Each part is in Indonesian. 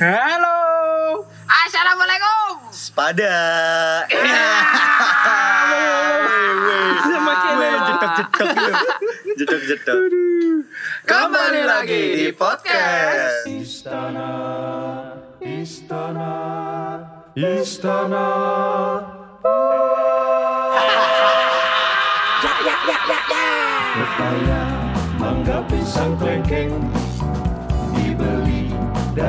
Halo. Assalamualaikum. Sepada. Jedok-jedok lu. Jedok-jedok. Kembali lagi di podcast. Istana, istana, istana. Pepaya, mangga pisang klengkeng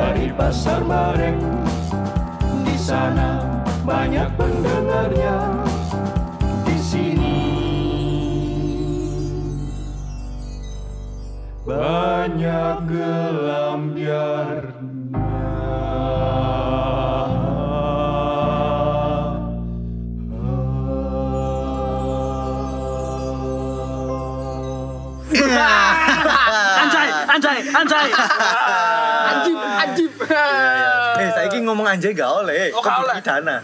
dari pasar bareng. Di sana banyak pendengarnya. Di sini banyak gelambiarnya. Anjay, anjay, anjay. Anjib, anjib. Eh, saiki ngomong anjay gak oleh. Oh, gak oleh. Pidana.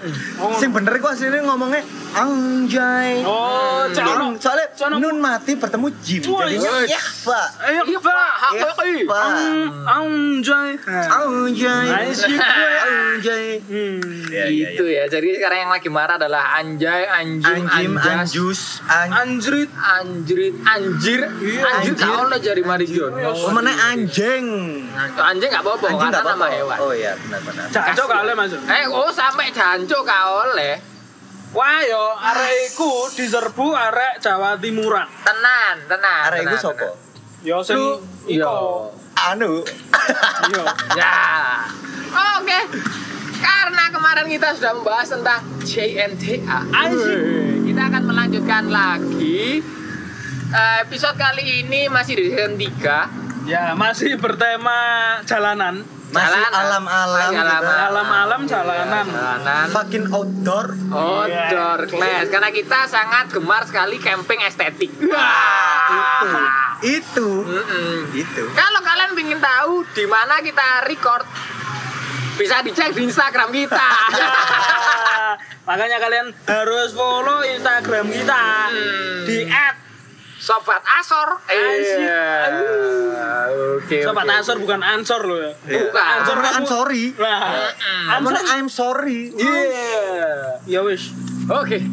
Sing bener iku asline ngomongnya anjay. Oh, Nun, Cano. nun mati bertemu jim. Iya. ya. Ayo, Iya, Pak. Hakiki. Anjay. Anjay. Anjay. Hmm. Ya, ya, Itu ya. Jadi sekarang yang lagi marah adalah anjay, anjing, Anjim, anjus, an Anjrit. anjrit, anjir. Anjir anjir. kau lo jari Marion. Oh, mana anjing? Anjing gak apa-apa Anjing karena gak nama hewan. Oh iya, benar-benar. Jancok oleh masuk. Eh, oh sampai jancuk gak oleh. Wah yo, arek iku diserbu arek Jawa Timuran. Tenan, tenan. Arek iku tenan, sapa? Yo sing iko. Anu. Yo. Ya. Oke. Karena kemarin kita sudah membahas tentang JNTA. Anjing. Kita akan melanjutkan lagi. Eh, episode kali ini masih di season 3. Ya, masih bertema jalanan. Masih Jalanan. alam-alam alam-alam. Alam-alam jalanan. Jalanan. Fucking outdoor. Outdoor class karena kita sangat gemar sekali camping estetik. Itu. Wah. Itu. Mm-mm. Itu. Kalau kalian ingin tahu di mana kita record, bisa dicek di Instagram kita. Ya, makanya kalian harus follow Instagram kita Hmm. di Sobat Asor. Iya. Oke. Sobat oke. Ansor bukan Ansor loh ya. Bukan. Ansor Mana I'm kamu- sorry. Nah, Ansor. I'm sorry. Iya. Ya wis. Oke.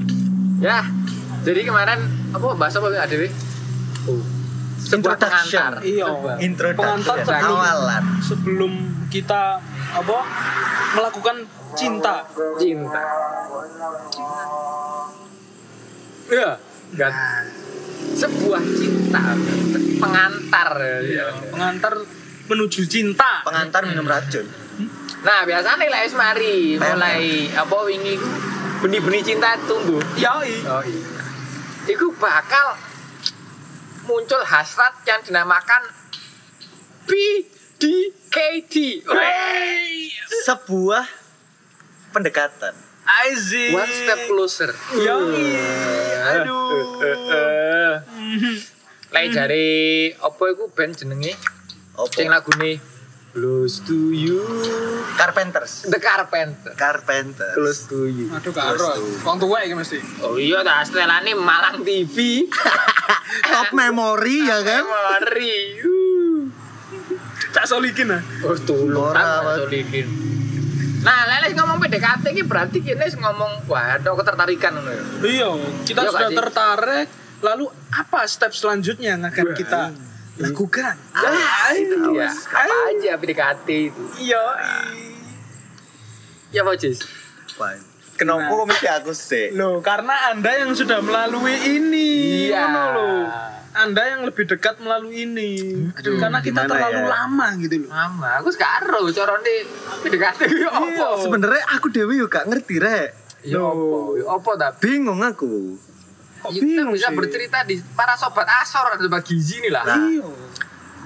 Ya. Jadi kemarin apa bahasa apa ya Dewi? Sebuah pengantar. Iya. Sebuah- Introduction. Pengantar sebelum- Awalan. Sebelum kita apa melakukan cinta. Cinta. Iya. Kan. Sebuah cinta. Pengantar. Iya. Pengantar menuju cinta. Pengantar minum racun. Nah, biasanya lah mari mulai apa wingi benih-benih cinta tumbuh. Yoi. Oh iya. Iku bakal muncul hasrat yang dinamakan PDKT. Wey. Sebuah pendekatan. Aizy. One step closer. Yoi. Aduh. Lek jare apa iku band jenenge? Sing Opo? lagune Close to you. Carpenters. The Carpenter. Carpenters. Close to you. Aduh karo. Wong tuwa iki mesti. Oh iya dah setelane Malang TV. Top memory ya kan? Uh. Cak Solikin ah. Oh, tulung tak solikin. Nah, lele ngomong PDKT ini berarti kita ngomong wah ada ketertarikan ngono ya. Iya, kita Iya, sudah tertarik. Lalu apa step selanjutnya yang akan kita lakukan? Ah, itu awas, Apa aja PDKT itu? Iya. Ya. Fine. Kenapa kok mesti aku sih? Loh, karena Anda yang sudah melalui ini. Iya. Ngono loh. Anda yang lebih dekat melalui ini. karena kita terlalu ya? lama gitu loh. Mama, aku sekarang carane PDKT yo apa? Sebenarnya aku dewi juga ngerti rek. Yo apa? Yo apa tapi? Bingung aku. Kok Kita bisa sih? bercerita di para sobat Asor dan sobat Gizi nih lah. Nah. Iya.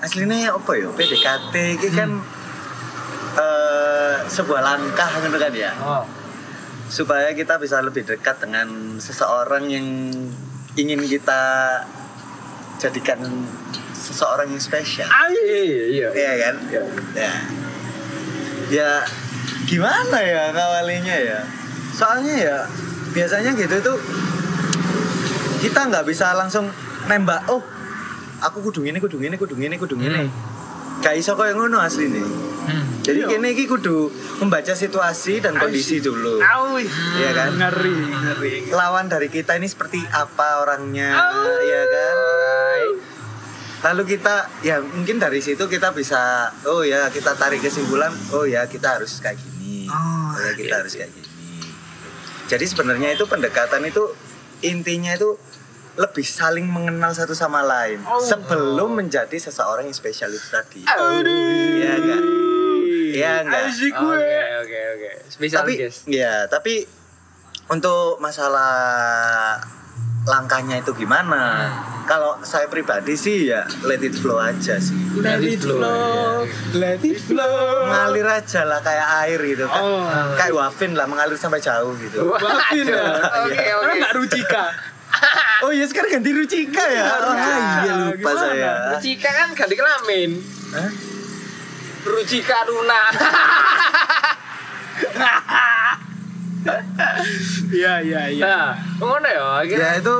Aslinya apa ya? PDKT ini kan eh, sebuah langkah gitu kan ya. Oh. Supaya kita bisa lebih dekat dengan seseorang yang ingin kita jadikan seseorang yang spesial. Ah, iya, iya. Iya kan? Iya. Ya. Ya gimana ya ngawalinya ya? Soalnya ya biasanya gitu tuh kita nggak bisa langsung nembak oh aku kudu ini kudu ini kudu ini kudu ini Hmm. gak iso kaya ngono asli nih Hmm. Jadi Iya. iki kudu membaca situasi dan kondisi dulu. Awi. Iya kan? Ngeri, ngeri. Lawan dari kita ini seperti apa orangnya, Au. ya kan? Lalu kita ya mungkin dari situ kita bisa oh ya kita tarik kesimpulan, oh ya kita harus kayak gini. Oh, ya kita harus kayak gini. Jadi sebenarnya itu pendekatan itu intinya itu lebih saling mengenal satu sama lain Oh. sebelum menjadi seseorang yang spesial itu tadi. Aduh. Iya enggak? Iya enggak? Oke, oke, oke. Tapi guys. ya tapi untuk masalah langkahnya itu gimana kalau saya pribadi sih ya let it flow aja sih Let it flow, let it flow. mengalir aja lah kayak air gitu Ka- Oh. kayak wafin lah mengalir sampai jauh gitu Wafin ya. Oke, Iya. oke. Karena nggak Rucika. oh iya sekarang ganti Rucika ya oh, iya lupa Gimana? saya Rucika kan ganti kelamin. Hah? Rucika Runa. Iya, iya, iya. Nah, ngono ya. ya akhirnya- itu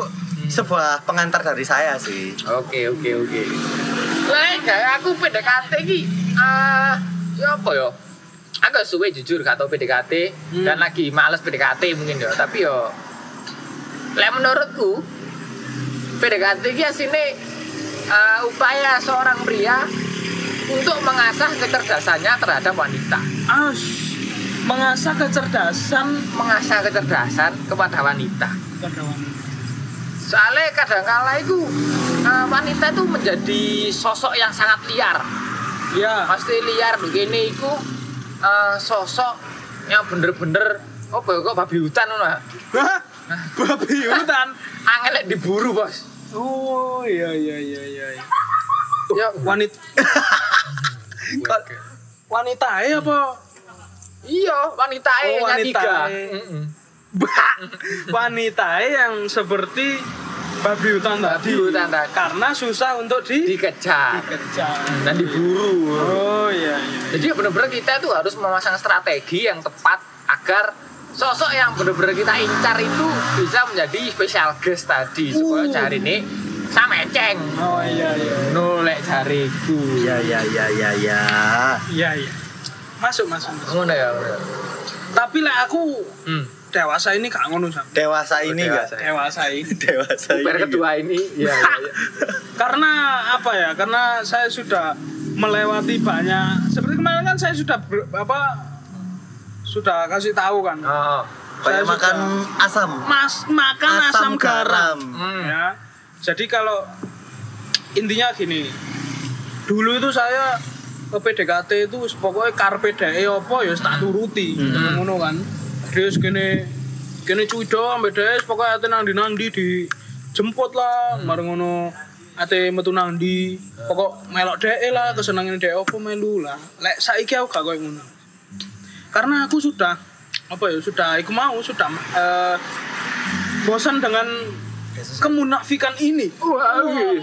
sebuah pengantar dari saya sih Oke oke oke. Lah kayak aku PDKT ki ah ya apa ya? Aku suwe jujur gak tau PDKT Hmm. dan lagi males PDKT mungkin ya, tapi yo lek menurutku PDKT ki asine ah, upaya seorang pria untuk mengasah kecerdasannya terhadap wanita. As, mengasah kecerdasan Mengasah kecerdasan kepada wanita. pada wanita. Soalnya kadang-kala itu ah, wanita itu menjadi sosok yang sangat liar. Ya, pasti liar lho kene iku eh, sosok yang bener-bener ya kok babi hutan ngono. ah. Hah? babi hutan. Angel lek diburu, Bos. Oh, iya, iya, iya, iya. Ya Wanita, wanita ya apa? Iya, wanita Oh, oh, wanita tiga. e. Heeh. wanita yang seperti babi hutan Babi tadi. hutan tadi. Karena susah untuk di Dikejar dikejar. dan diburu. Oh iya iya. Jadi bener-bener kita tuh harus memasang strategi yang tepat agar sosok yang bener-bener kita incar itu bisa menjadi special guest tadi supaya Uh. cari ini sama ceng Oh iya iya. nolek jariku ya ya ya ya ya Iya iya. Masuk masuk. masuk. ngono ya ya. Tapi lek aku hmm. dewasa ini gak ngono sam. dewasa ini enggak dewasa. Dewasa ini. dewasa ini Uber kedua ini ya, ya, ya. Karena apa ya? Karena saya sudah melewati banyak. Seperti kemarin kan saya sudah ber- apa? Sudah kasih tahu kan. Oh. banyak Saya makan sudah- asam Mas makan asam, garam. Hmm. Ya. Jadi kalau intinya gini. Dulu itu saya PDKT itu pokoknya karpe dae apa ya tak turuti. Ngono kan. Terus kene kene cuido ambek dae pokoknya ate nang ndi nang ndi dijemput lah, bareng ngono ate metu nang ndi. Pokok melok dae lah, kesenangan dae apa melu lah. Lek saiki aku gak koyo ngono. Karena aku sudah apa ya sudah aku mau sudah eh, bosan dengan kemunafikan ini Wah, wih.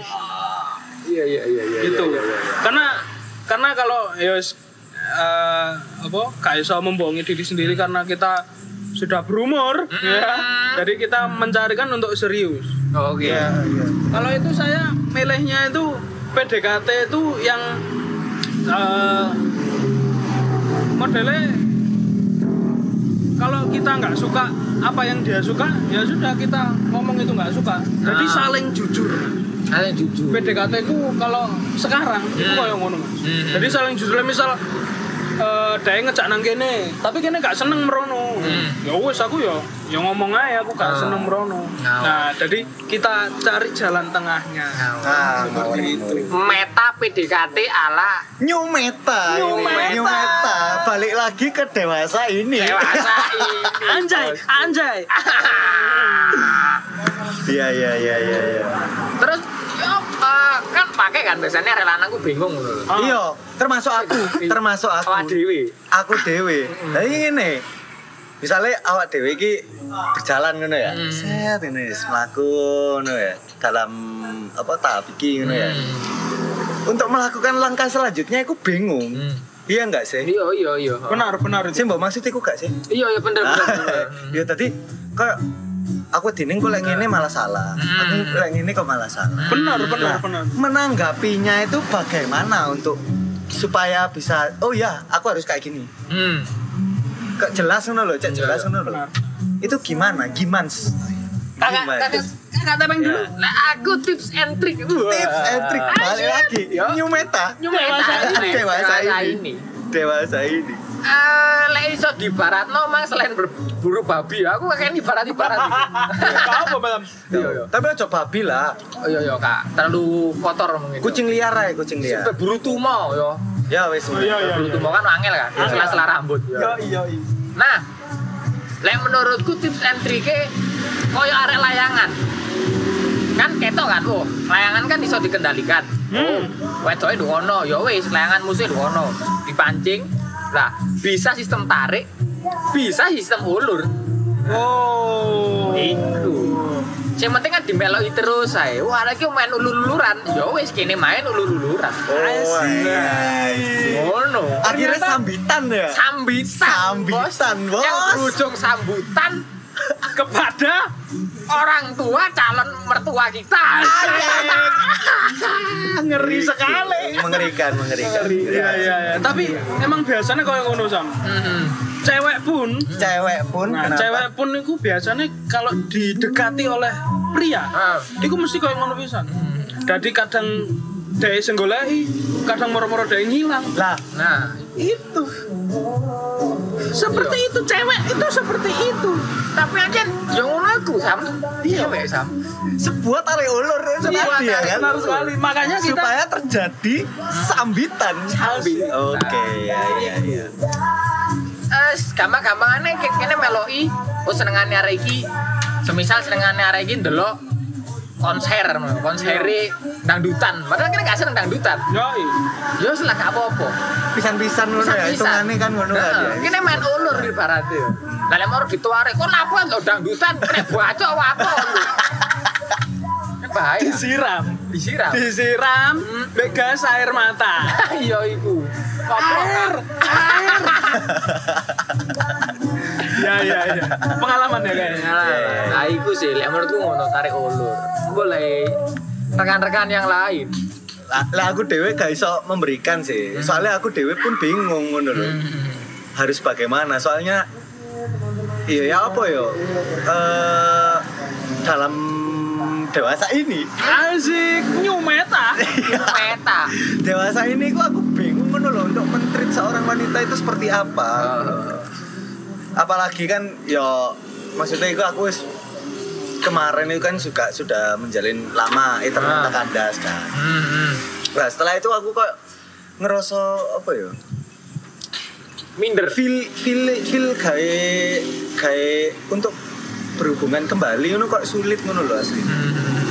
Iya iya iya iya. gitu iya, iya, iya. karena karena kalau ya eh, apa gak iso membohongi diri sendiri karena kita sudah berumur ya. Jadi kita mencarikan untuk serius. Oke. ya kalau itu saya milihnya itu PDKT itu yang eh, modelnya kalau kita nggak suka apa yang dia suka ya sudah kita ngomong itu nggak suka jadi Ah. saling jujur Kalian jujur. PDKT itu kalau sekarang itu Hmm. kayak ngono mas Hmm. jadi saling jujur misal eh dia ngejak nang kene tapi kene gak seneng merono Hmm. ya wes aku ya ya ngomong aja aku gak Ah. seneng merono Nah. nah jadi kita cari jalan tengahnya nah seperti itu Meta PDKT ala New meta, New ini. meta. New meta. Balik lagi ke dewasa ini. dewasa ini. anjay anjay Iya iya iya iya. iya. Terus kan pakai kan biasanya relananku bingung loh. Iya, termasuk aku, termasuk aku. Awak dewi. Aku dewe. Jadi ngene. Misalnya awak dewe iki berjalan ngono ya. Hmm. Set ini wis mlaku ngono ya. Dalam apa tahap iki ngono ya. Untuk melakukan langkah selanjutnya aku bingung. Hmm. Iya enggak sih? Iya iya iya. benar benar Sih mbok maksud iku gak sih? Iya iya bener bener. bener. ya tadi kayak aku dining kok lek ngene malah salah. Hmm. Aku lek ngene kok malah salah. benar benar Nah, benar menanggapinya itu bagaimana untuk supaya bisa oh ya aku harus kayak gini Hmm. kok jelas ngono loh cek Iya, jelas iya. ngono loh itu gimana gimana Kakak kakak kakak dulu. Lah aku tips and trick. Wah. tips and trick balik lagi Yo. new meta Nyumeta Dewasa dewasa ini. ini. dewasa ini Eh, lek iso di barat no mang selain berburu babi, aku kakek di barat di barat. Apa malam? Iya, iya. tapi aja babi lah Oh iya iya kak, terlalu kotor mungkin. kucing liar aja kucing liar Sampai buru tumo yo. ya wes Iya, iya. Buru tumo kan angel kan, sela-sela rambut. yo. Iya, iya, iya. Nah, lek menurutku tips and triknya koyo arek layangan. Kan ketok kan, oh, layangan kan iso dikendalikan. Oh, wedoke duwono, ya wis layangan musuh duwono. Dipancing. Lah, bisa sistem tarik, bisa sistem ulur. Oh. Iku. Yang penting kan dimeloki terus ae. Wah, lagi main ulur-uluran. Ya wis kene main ulur-uluran. oh iya Ngono. akhirnya sambitan ya Sambitan, Sambitan, bos. Yang berujung sambutan Kepada orang tua calon mertua kita. ngeri sekali. mengerikan mengerikan Iya, iya, iya. Tapi emang biasanya kalau ngono sam. Mhm. Cewek pun cewek pun Nah, kenapa? cewek pun itu biasanya kalau didekati oleh pria, Ah. itu mesti kayak ngono pisan. Jadi kadang dari senggolai, kadang moro-moro dari ngilang. lah Nah, Itu. Seperti itu cewek itu seperti itu. tapi aja yang aku sam. Iya, Mbak Sam. sebuah tarik ulur itu Sebuah tadi ya tarik kan Benar sekali. Makanya kita supaya terjadi sambitan Sambitan. oke ya ya ya Eh, gampang-gampangane kene meloki oh senengane arek iki. Semisal senengane arek iki ndelok konser, konsere dangdutan. Padahal kene gak seneng dangdutan. Yoi. Yo wis lah gak apa-apa. pisan-pisan ngono ya hitungannya kan ngono kan ya Heeh, Kene main ulur di barat yo. Lah lek mau dituare kok lapo lo dangdutan kena bacok apa lu. Kan bahaya. Disiram. Disiram. Disiram. Hmm. Mbek gas air mata. Iya iku. Air. kan. Ya ya ya. Pengalaman ya kayaknya. Nah, iku sih lek menurutku ngono tarik ulur. Boleh rekan-rekan yang lain. lah, aku dewe gak iso memberikan sih. Soalnya aku dewe pun bingung ngono loh harus bagaimana? Soalnya iya ya apa yo Eh, dalam dewasa ini. Asik new meta. Meta. dewasa ini kok aku bingung ngono loh untuk mentreat seorang wanita itu seperti apa. Apalagi kan yo maksudnya itu aku kemarin itu kan juga sudah menjalin lama itu Ah. kandas kan Hmm. nah setelah itu aku kok ngerasa apa ya Minder. feel feel feel kayak kayak untuk berhubungan kembali ngono kok sulit ngono loh asli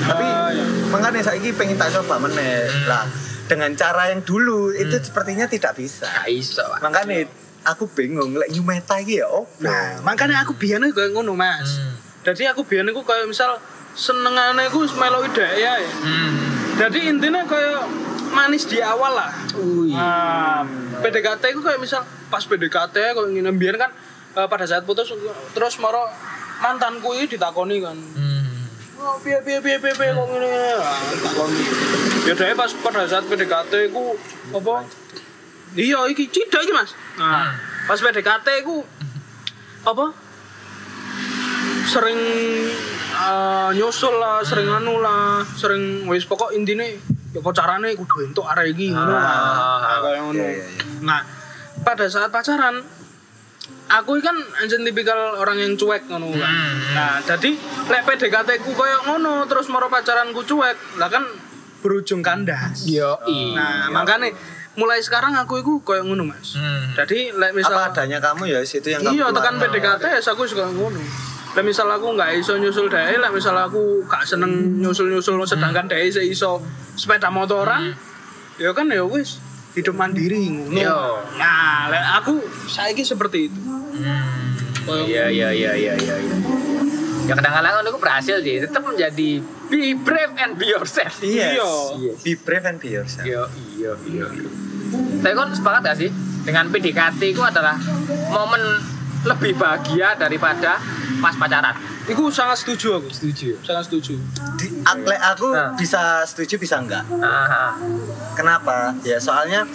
tapi Ah, iya. makanya saya ini pengen tak coba meneh Hmm. lah dengan cara yang dulu itu sepertinya tidak bisa iso, Pak. makanya aku bingung lek new meta iki ya opo Nah, makanya aku biyen ngono, Mas. Hmm. Jadi aku biyen iku kayak misal senengane iku wis meloki dhek ya. Hmm. Jadi intinya kayak manis di awal lah. Ui. Nah, PDKT itu kayak misal pas PDKT kalau ingin biar kan eh, pada saat putus terus moro mantanku ini ditakoni kan. Hmm. Oh, piye piye piye piye piye kok ngene. Ah, takoni. Ya dhewe pas pada saat PDKT ku apa? Iya iki cidak iki Mas. Nah, pas PDKT ku apa? Sering eh, nyusul lah, sering anu lah, sering wis pokok intine ya kok carane kudu entuk arek iki ngono lah. Ah, Nah, kayak ngono. iya, iya, iya. Nah, pada saat pacaran aku kan anjen tipikal orang yang cuek ngono kan. Hmm. Nah, jadi lek PDKT ku koyo ngono terus moro pacaranku cuek, lah kan berujung kandas. Yo, i. Nah, makanya mulai sekarang aku itu koyo ngono, Mas. Hmm. Jadi lek misal apa adanya kamu ya situ yang iya tekan. PDKT ya aku suka ngono. Lah misal aku nggak iso nyusul dhewe, lah misal aku gak seneng nyusul-nyusul sedangkan dhewe sik iso sepeda motoran, ya kan ya wis hidup mandiri ngono. Yo. Nah, lek aku saiki seperti itu. Hmm. Iya, iya, iya, iya, iya. iya. Ya kadang-kadang aku berhasil sih, tetap menjadi be brave and be yourself. Yes. Iya. Be brave and be yourself. Iya, iya, iya. iya. Tapi kan sepakat gak sih dengan PDKT itu adalah momen lebih bahagia daripada pas pacaran. Iku sangat setuju aku. Setuju. Sangat setuju. Di, aku Nah. bisa setuju bisa enggak. Aha. Kenapa? Ya soalnya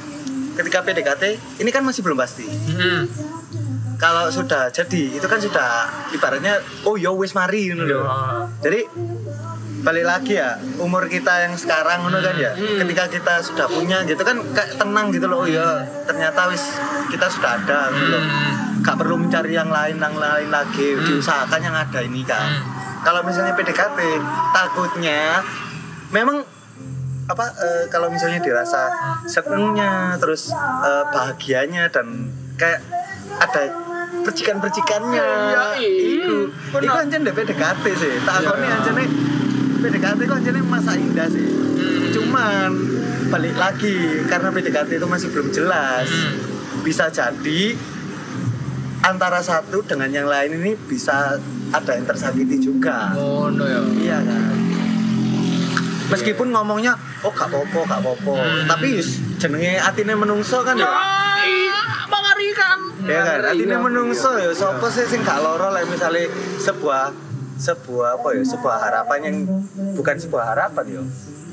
ketika PDKT ini kan masih belum pasti. Hmm. Kalau sudah jadi itu kan sudah ibaratnya oh yo wis mari ngono lho. Jadi balik lagi ya umur kita yang sekarang ngono kan ya. Ketika kita sudah punya gitu kan kayak tenang gitu loh. Oh ya ternyata wis kita sudah ada gitu loh. Gak perlu mencari yang lain yang lain lagi. Diusahakan yang ada ini kan. Kalau misalnya PDKT takutnya memang apa eh, kalau misalnya dirasa senengnya terus eh, bahagianya dan kayak ada percikan-percikannya. Iya, iya. iku iku anjen deh PDKT sih. Tak akoni anjene PDKT itu anjene masa indah sih. Cuman balik lagi karena PDKT itu masih belum jelas. Bisa jadi antara satu dengan yang lain ini bisa ada yang tersakiti juga Oh, no ya. Iya kan. Meskipun ngomongnya oh gak popo, gak popo. Tapi yus jenenge atine menungso kan ya. mengerikan Ya kan, atine menungso ya sapa sih sing gak loro lek misale sebuah sebuah apa ya, sebuah harapan yang bukan sebuah harapan ya.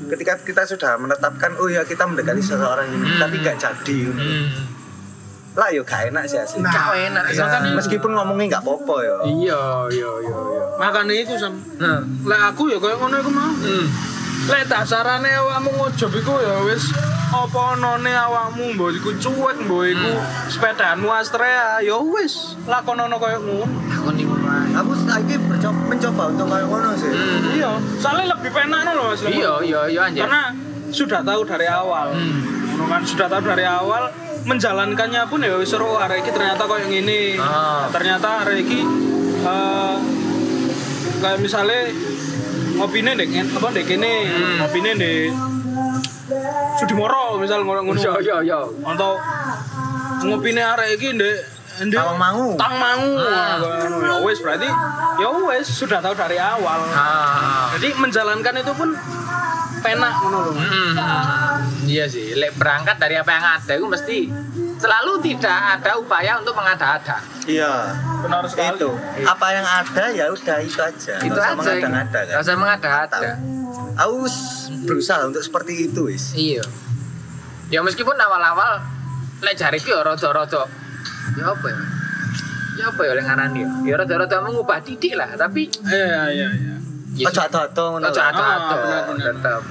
Ketika kita sudah menetapkan oh ya kita mendekati seseorang ini, tapi gak jadi. Lah yo gak enak sih asli. Kau enak. Ya, makanya- meskipun ngomongnya gak popo ya. Iya, iya, iya, iya. makanya itu sam Nah. lek aku ya kayak ngono iku mau Hmm. lek dasarane awakmu ngojob iku ya wis apa onone awakmu mbok iku cuek mbok iku sepedaanmu Astrea ya wis lakonono koyo ngono Aku ngono. Aku saiki mencoba, untuk kayak ngono sih. iya soalnya lebih penak loh mas Iya, iya, iya anjir. karena sudah tahu dari awal Hmm. Kan sudah tahu dari awal menjalankannya pun ya wis seru hari ini ternyata kok yang ini Ah. ternyata hari ini eh, kayak misalnya ngopine dek apa dek ini Hmm. ngopine dek Sudimoro misal ngono ngono Iya, iya, iya. atau ngopine hari ini dek ndek Tawangmangu. Tangmangu Ah. ngono ya wis berarti ya wis sudah tahu dari awal Ah. jadi menjalankan itu pun penak ngono loh Hmm. Iya sih, lek berangkat dari apa yang ada itu mesti selalu tidak ada upaya untuk mengada-ada. Iya. benar sekali itu apa yang ada ya udah itu aja Itu Nggak usah aja. mengada-ngada kan Gak usah mengada-ada. aku berusaha untuk seperti itu wis Iya. Ya meskipun awal-awal lek jari ki ya rada-rada ya apa ya? Ya apa ya lek ngarani ya? Ya rada-rada mengubah didik lah, tapi iya iya iya ya ojo ado-ado ngono Ojo ado-ado, Ah, tetep.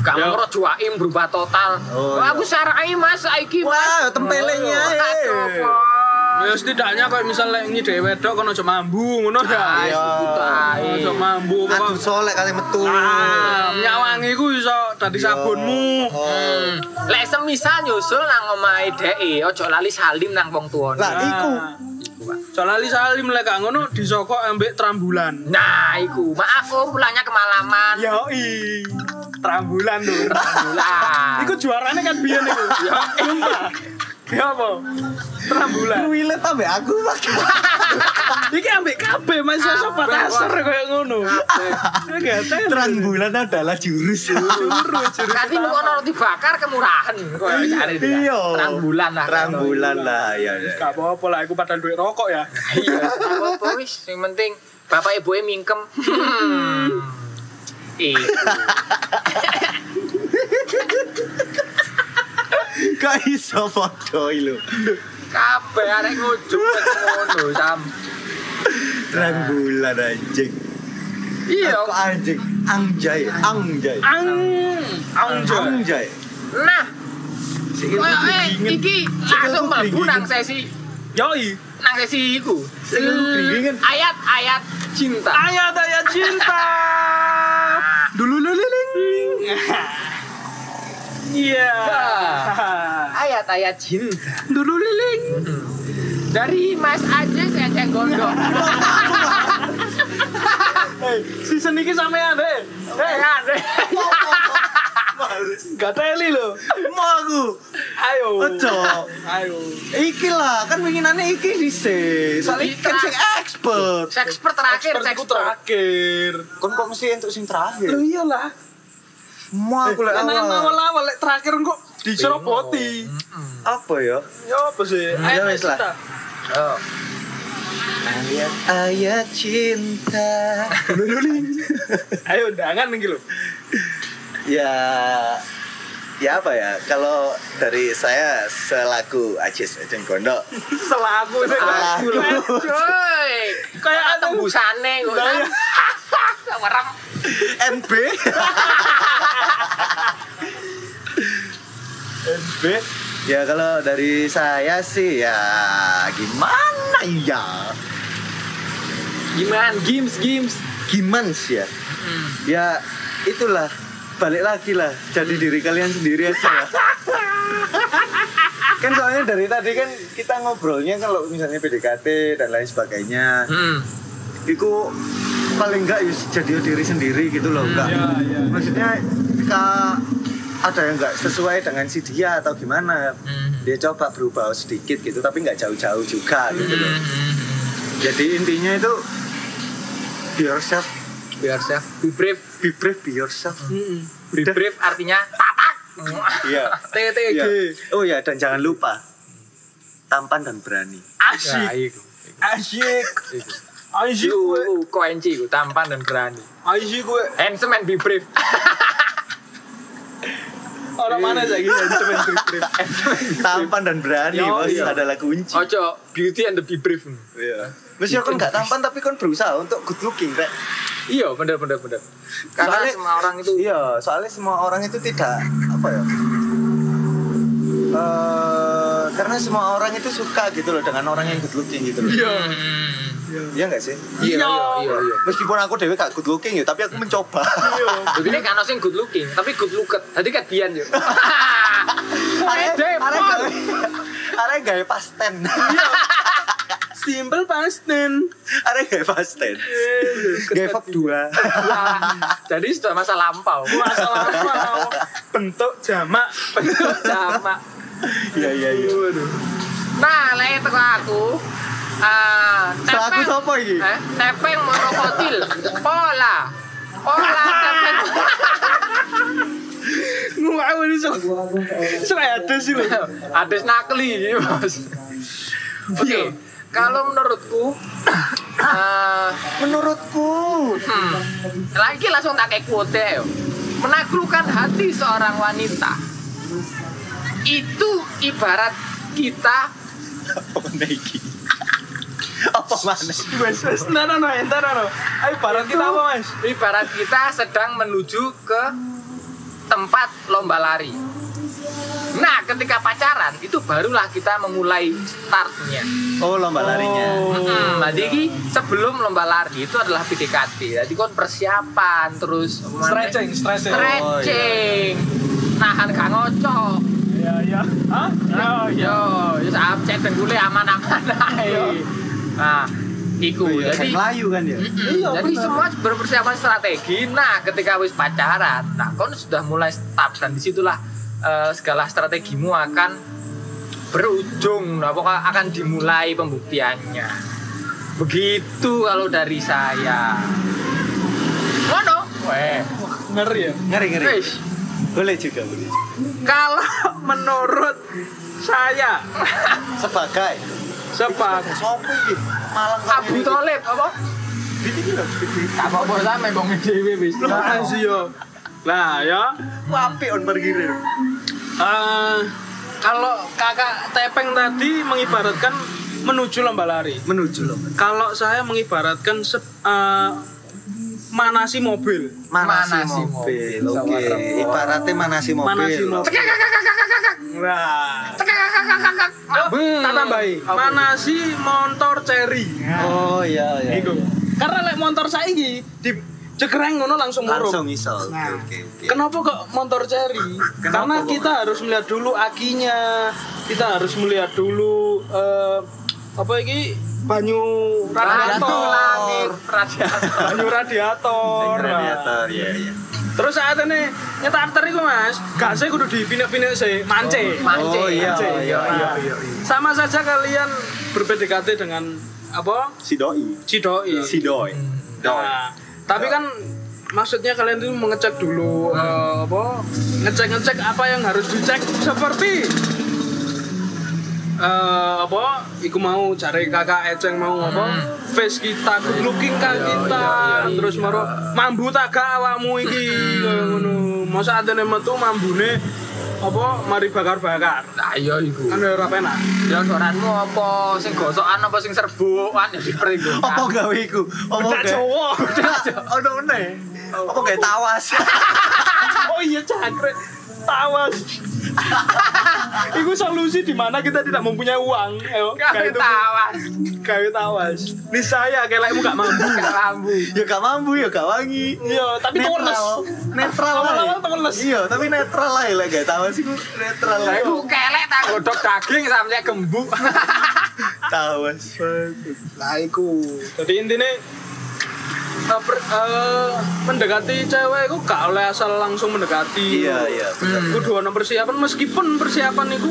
Gak Ya. mau juaim berubah total. Oh, Wah, iya. aku sarai mas, saiki mas. wah tempelengnya Oh, eh. aduh, Pak. Ya setidaknya kayak misalnya nyidek wedok kan aja mambu ngono ya. Ah, Iya. Aja mambu aduh pokok. solek kali metu Ah, nyawangi ku iso dadi sabunmu. oh. Hmm. Lek semisal nyusul nang omahe dheke, ojo lali salim nang wong tuane. lah iku Soalnya salim lek gak ngono disokok ambek trambulan. Nah, iku. Maaf om, pulangnya kemalaman. Yoi. Trambulan tuh. Bulan. Iku juaranya kan biyen iku. Ya, sumpah. Ya apa? Trambulan. Wilet ambek aku pakai Iki ambek kabeh Mas ya Kabeh, asar Wak. koyo ngono. Ya gak tahu. terang bulan adalah jurus Nanti lu ono roti bakar kemurahan. Koyo cari dia. Iya. Terang bulan lah. terang bulan lah ya ya. Gak apa-apa lah, aku padahal duit rokok ya. Iya, apa wis. Yang penting bapak ibu mingkem. Hmm. Gak iso foto lho Kabeh arek ngujuk ngono, Sam. terang bulan anjing Iya. Kok anjing anjay anjay Ang, angjo. anjay Nah, koyo eh dingin. iki langsung mlebu nang sesi Yoi. nang sesi iku. Ayat-ayat cinta. Ayat-ayat cinta. Dulu liling. Iya. Ayat-ayat cinta. Dulu liling. Dari Mas Aje saya cenggondok. Hei, season ini sampean deh. Hei, gak teli lo. mau aku Ayo. Ojo. Ayo. iki lah kan winginane iki dhisik soalnya Iki kan sing expert Sexpert terakhir, Expert terakhir. kon kok mesti untuk sing terakhir Lo iyalah. Mau aku lek awal awal-awal lek terakhir kok diceroboti. apa ya Ya apa sih? Ya Ayat wis lah. cinta. Oh. ayat ayat cinta Ayo undangan nih lo. ya ya apa ya kalau dari saya selaku Ajis Ejeng Gondok Selaku. Selaku. Kayak Ana anu. tembusane kok. Werem. NB NB ya kalau dari saya sih ya gimana ya? Gimana? Games games? gimana sih ya ya itulah. Balik lagi lah. Jadi diri kalian sendiri aja lah kan soalnya dari tadi kan kita ngobrolnya kalau misalnya PDKT dan lain sebagainya. Hmm. itu paling enggak ya jadi diri sendiri gitu loh enggak Iya, iya. maksudnya ketika ada yang enggak sesuai dengan si dia atau gimana Hmm. dia coba berubah sedikit gitu tapi nggak jauh-jauh juga gitu loh Hmm. jadi intinya itu be yourself Biar saya be brave. be brave be yourself Mm-mm. Be brave artinya tapak. iya TTG. Iya. oh ya dan jangan lupa tampan dan berani Ya, Asyik. Iku, gue. iku, koenci iku, tampan dan berani. Asyik gue. Handsome and be brave. Orang mana sih gitu? Cuman grip-grip. tampan dan berani Yo, bos iya. adalah kunci Ojo, beauty and the be brave. iya Mesti kan nggak tampan tapi kan berusaha untuk good looking rek. Iya, bener bener bener. Karena Soalnya- semua orang itu Iya, soalnya semua orang itu tidak apa ya? Eh, karena semua orang itu suka gitu loh dengan orang yang good looking gitu loh. Iya. Iya nggak sih? Iya, iya, iya, iya. Meskipun aku dewe gak good looking ya, tapi aku mencoba. Begini kan ono sing good looking, tapi good looket. Tadi kan bian yo. Are Depon. are gawe are gawe pasten. Simple pasten. Are gawe pasten. Gawe fab dua. Jadi sudah masa lampau. Masalah apa? Bentuk jamak. Sama. Iya iya iya. Nah, lek teko aku ah So aku tepeng- sapa iki? Eh, tepeng monokotil. Pola. Pola tepeng. Ngawur ini sok. Sok ada sih lo. Ada nakli, Bos. Oke. Kalau menurutku eh Menurutku hmm, lagi langsung tak kayak quote yo. Menaklukkan hati seorang wanita itu ibarat kita apa iki? Apa mana? Wes wes. Nah nah nah entar nah. Ayo barang kita apa mas? ibarat kita sedang menuju ke tempat lomba lari. Nah, ketika pacaran itu barulah kita memulai startnya. Oh lomba larinya. Hmm, jadi ini sebelum lomba lari itu adalah PDKT. Jadi kon persiapan terus Stretching, stretching. stretching, nahan kang ngocok. Iya iya. Hah? Iya iya. Yo, yo absen dengkule aman-aman ae. Nah, iku Iya, jadi Melayu kan ya. Mm-mm. Iya, Jadi semua berpersiapan strategi. Nah, ketika wis pacaran, nah kon sudah mulai start dan di situlah eh, segala strategimu akan berujung. Nah, pokoknya akan dimulai pembuktiannya. Begitu kalau dari saya. Ngono. Weh. Ngeri ya. Ngeri ngeri. Wis. Boleh juga boleh. Kalau menurut saya Sebagai sepak Sopo iki? Malang Abu Thalib apa? Iki lho. Apa apa sampe bong dhewe wis. Lah sih yo. Lah ya. Wapi on pergi Eh, kalau kakak Tepeng tadi mengibaratkan menuju lomba lari. Menuju loh. Kalau saya mengibaratkan se- eh, manasi mobil. Manasi Manasi mobil. mobil. Oke. Ibaratnya manasi mobil. Manasi mobil. Wah. Hmm. Tak tambahi. Manasi motor cherry. Oh iya iya. Iku. Karena lek motor saiki di cekreng ngono langsung Langsung murup. iso. Oke Nah, oke. oke. Kenapa kok motor cherry? Karena kita harus melihat dulu akinya, kita harus melihat dulu eh, apa ini banyu radiator, langit radiator. banyu radiator. Radiator ya ya. Terus saat ini nyetarter itu mas, gasnya kudu dipinek-pinek sih, mance. Mance. Oh iya Mance. iya iya. Nah, Sama saja kalian berbedekati dengan apa? Si doi. Cidoi. Si doi. Doi. Nah, tapi kan maksudnya kalian itu mengecek dulu eh, apa ngecek-ngecek apa yang harus dicek seperti eh apa iku mau cari kakak Eceng mau apa face kita good looking kah kita terus maro mambu tak gak awakmu iki kaya ngono masa adene metu mambune apa mari bakar-bakar. Nah, iya iku. Kan ora penak. Ya suaranmu apa sing gosokan apa sing serbukan ya diperinggo. Apa gawe iku? Apa? Jawa. Ono meneh. Apa gawe tawas? Oh iya cakre. Tawas. Iku solusi di mana kita tidak mempunyai uang. Ayo, gawe itu. tawas. Gawe tawas. Ini saya kelekmu gak mampu. Gak lambu. ya gak mampu ya gak wangi. Iya, tapi netral. Netral lah. Awal-awal teweles. Iya, tapi netral lah ya lek gak tawas iku netral lah. Lah iku kelek tak godhog daging sampe gembuk. Tawas. Lah iku. Jadi intinya eh, per- eh, mendekati cewek itu gak oleh asal langsung mendekati. Iya, iya. Hmm. Kudu ono persiapan meskipun persiapan itu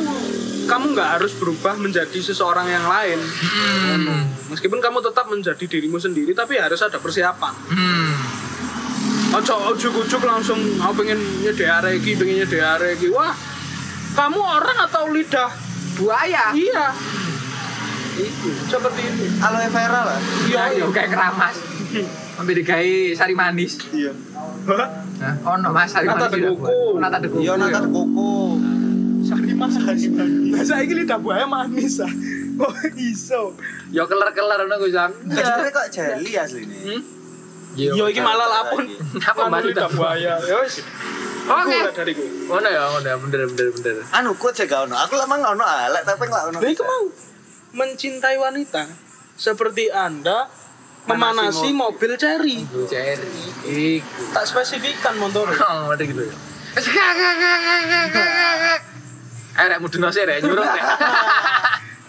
kamu nggak harus berubah menjadi seseorang yang lain. Hmm. Meskipun kamu tetap menjadi dirimu sendiri tapi harus ada persiapan. Hmm. Ojo ujuk-ujuk langsung aku pengen nyedek iki, pengen nyedek iki. Wah, kamu orang atau lidah? Buaya. Iya. Itu seperti itu. Aloe vera lah. Iya, iya kayak keramas. Sampai digawe sari manis. Iya. Nah, ono Mas sari Nata manis. de tidak coco. buat. Nata de coco. Iya nata koko. Sari mas, sari manis. Saya ini lidah buaya manis ah. Oh iso. Ya keler-keler ngono ku Sam. Teksturnya kok jelly aslinya. Hmm? Yo iki malah lapun. Apa Mas lidah lidah buaya. Ya wis. Oke. Ngono ya, ngono ya, bener bener bener. Anu kok jaga ono. Aku lama gak ono alek tapi gak ono. Itu mau mencintai wanita seperti Anda memanasi mobil cherry. Cherry. Iku. Tak spesifikkan motor. Oh, ada gitu ya. Rek mudun sih rek nyuruh rek.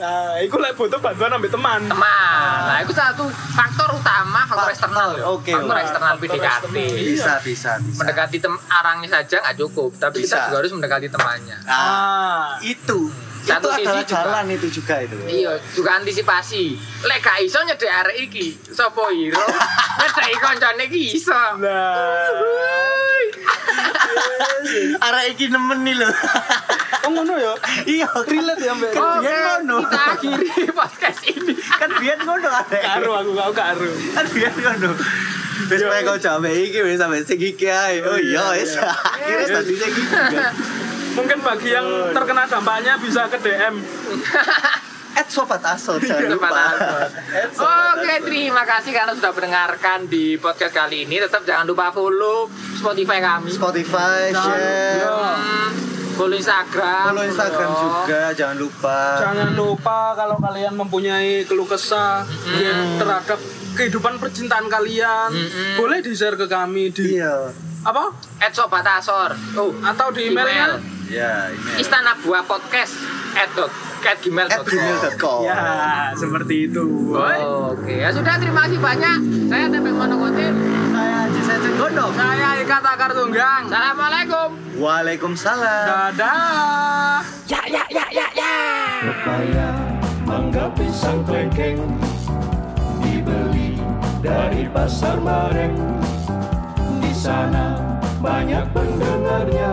Nah, itu lek butuh bantuan ambil teman. Teman. Nah, itu satu faktor utama, faktor Faktor, eksternal. oke, Faktor oke. eksternal Faktor PDKT. Bisa, bisa, bisa. Mendekati tem arangnya saja nggak cukup, tapi kita Bisa. juga harus mendekati temannya. Ah, Ah, itu. Satu itu sisi adalah juga. jalan itu juga itu. Iya, juga antisipasi. Lek gak iso nyedek arek iki, sapa hero? Nyedeki koncone iki iso. Nah, Arek iki nemen nih lho. oh ngono ya. Iya, Relate ya mbak. Kan Oke, biyen ngono. kita akhiri podcast ini. Kan biyen ngono arek. Karo aku kau karo. Kan biyen ngono. Wis kowe kau sampe iki wis sampe sing iki ae. Oh iya wis. Akhirnya tadi sing iki. Mungkin bagi yang terkena dampaknya bisa ke DM. At sobat asal jangan Sobat lupa. Oke, terima kasih karena sudah mendengarkan di podcast kali ini. Tetap jangan lupa follow Spotify kami. Spotify, share, Hmm, follow Instagram. follow Instagram follow. juga jangan lupa. Jangan lupa kalau kalian mempunyai keluh kesah ya, terhadap kehidupan percintaan kalian, Mm-mm. boleh di share ke kami di Iya. apa? At Sobat Asor. Oh, Atau di emailnya? Ya, ini. Istana Buah Podcast at at gmail At gmail.com. Ya, seperti itu. Oke, ya sudah terima kasih banyak. Saya Tepeng Monokotin. Saya Haji Secen Gondok. Saya Ika Takar Tunggang. Assalamualaikum. Waalaikumsalam. Dadah. Pepaya, mangga, pisang, klengkeng Dibeli dari pasar bareng Di sana banyak pendengarnya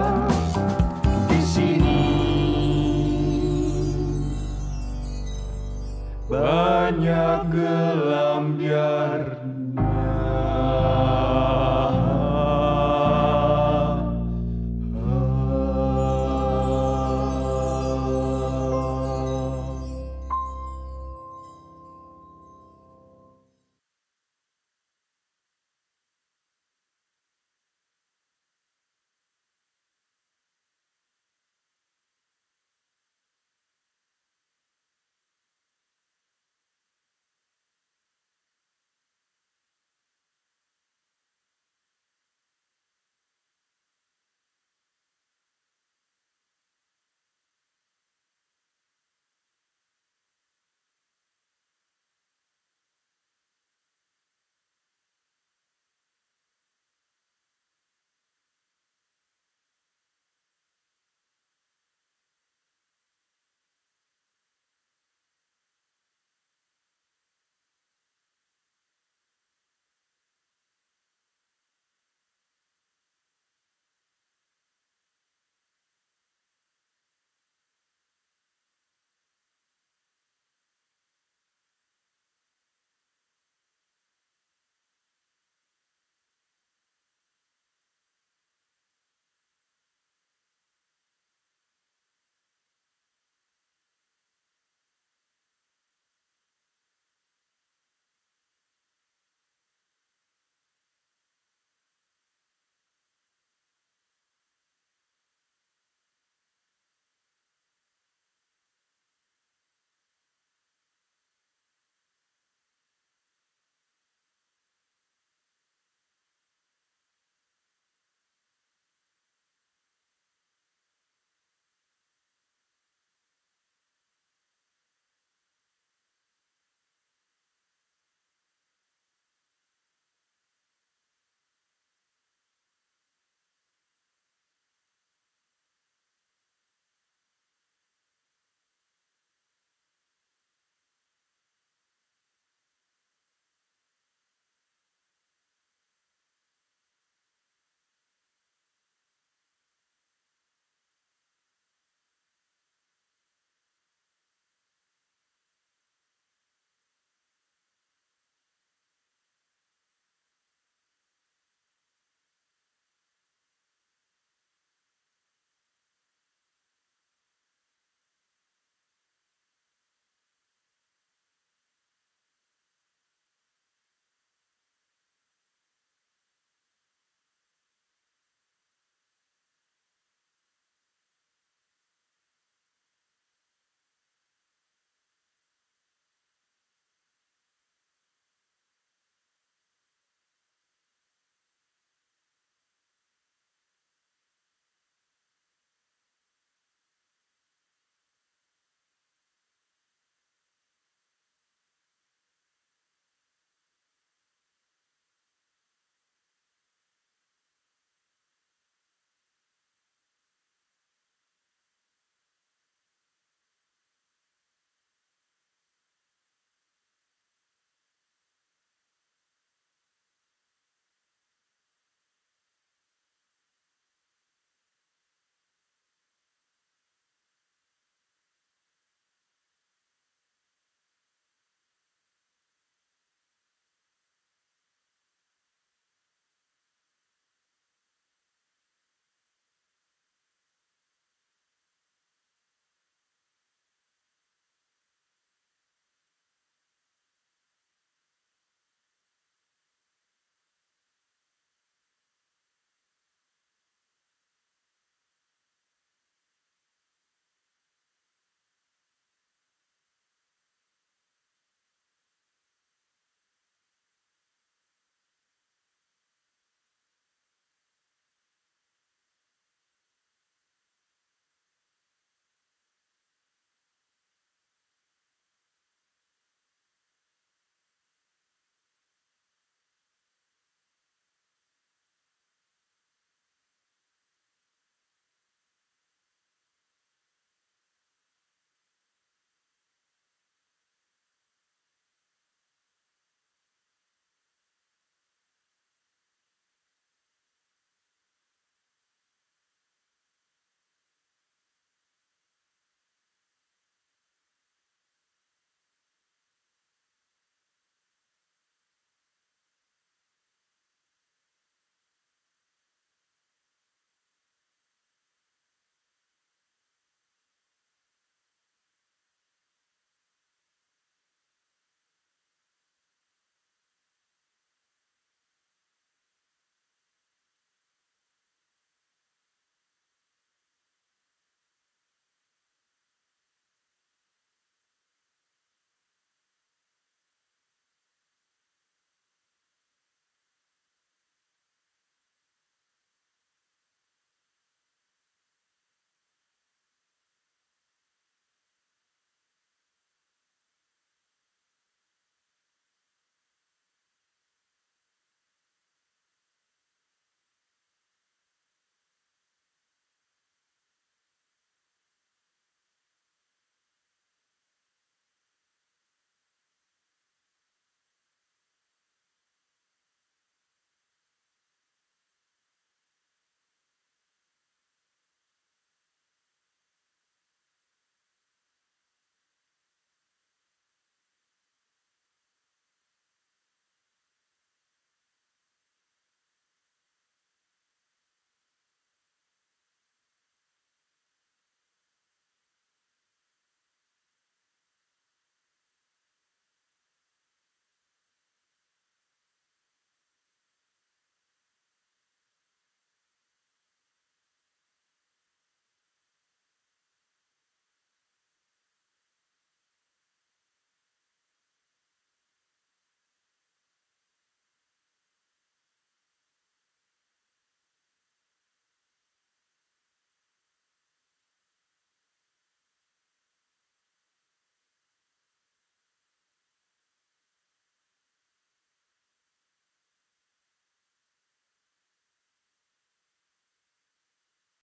Banyak gelam biar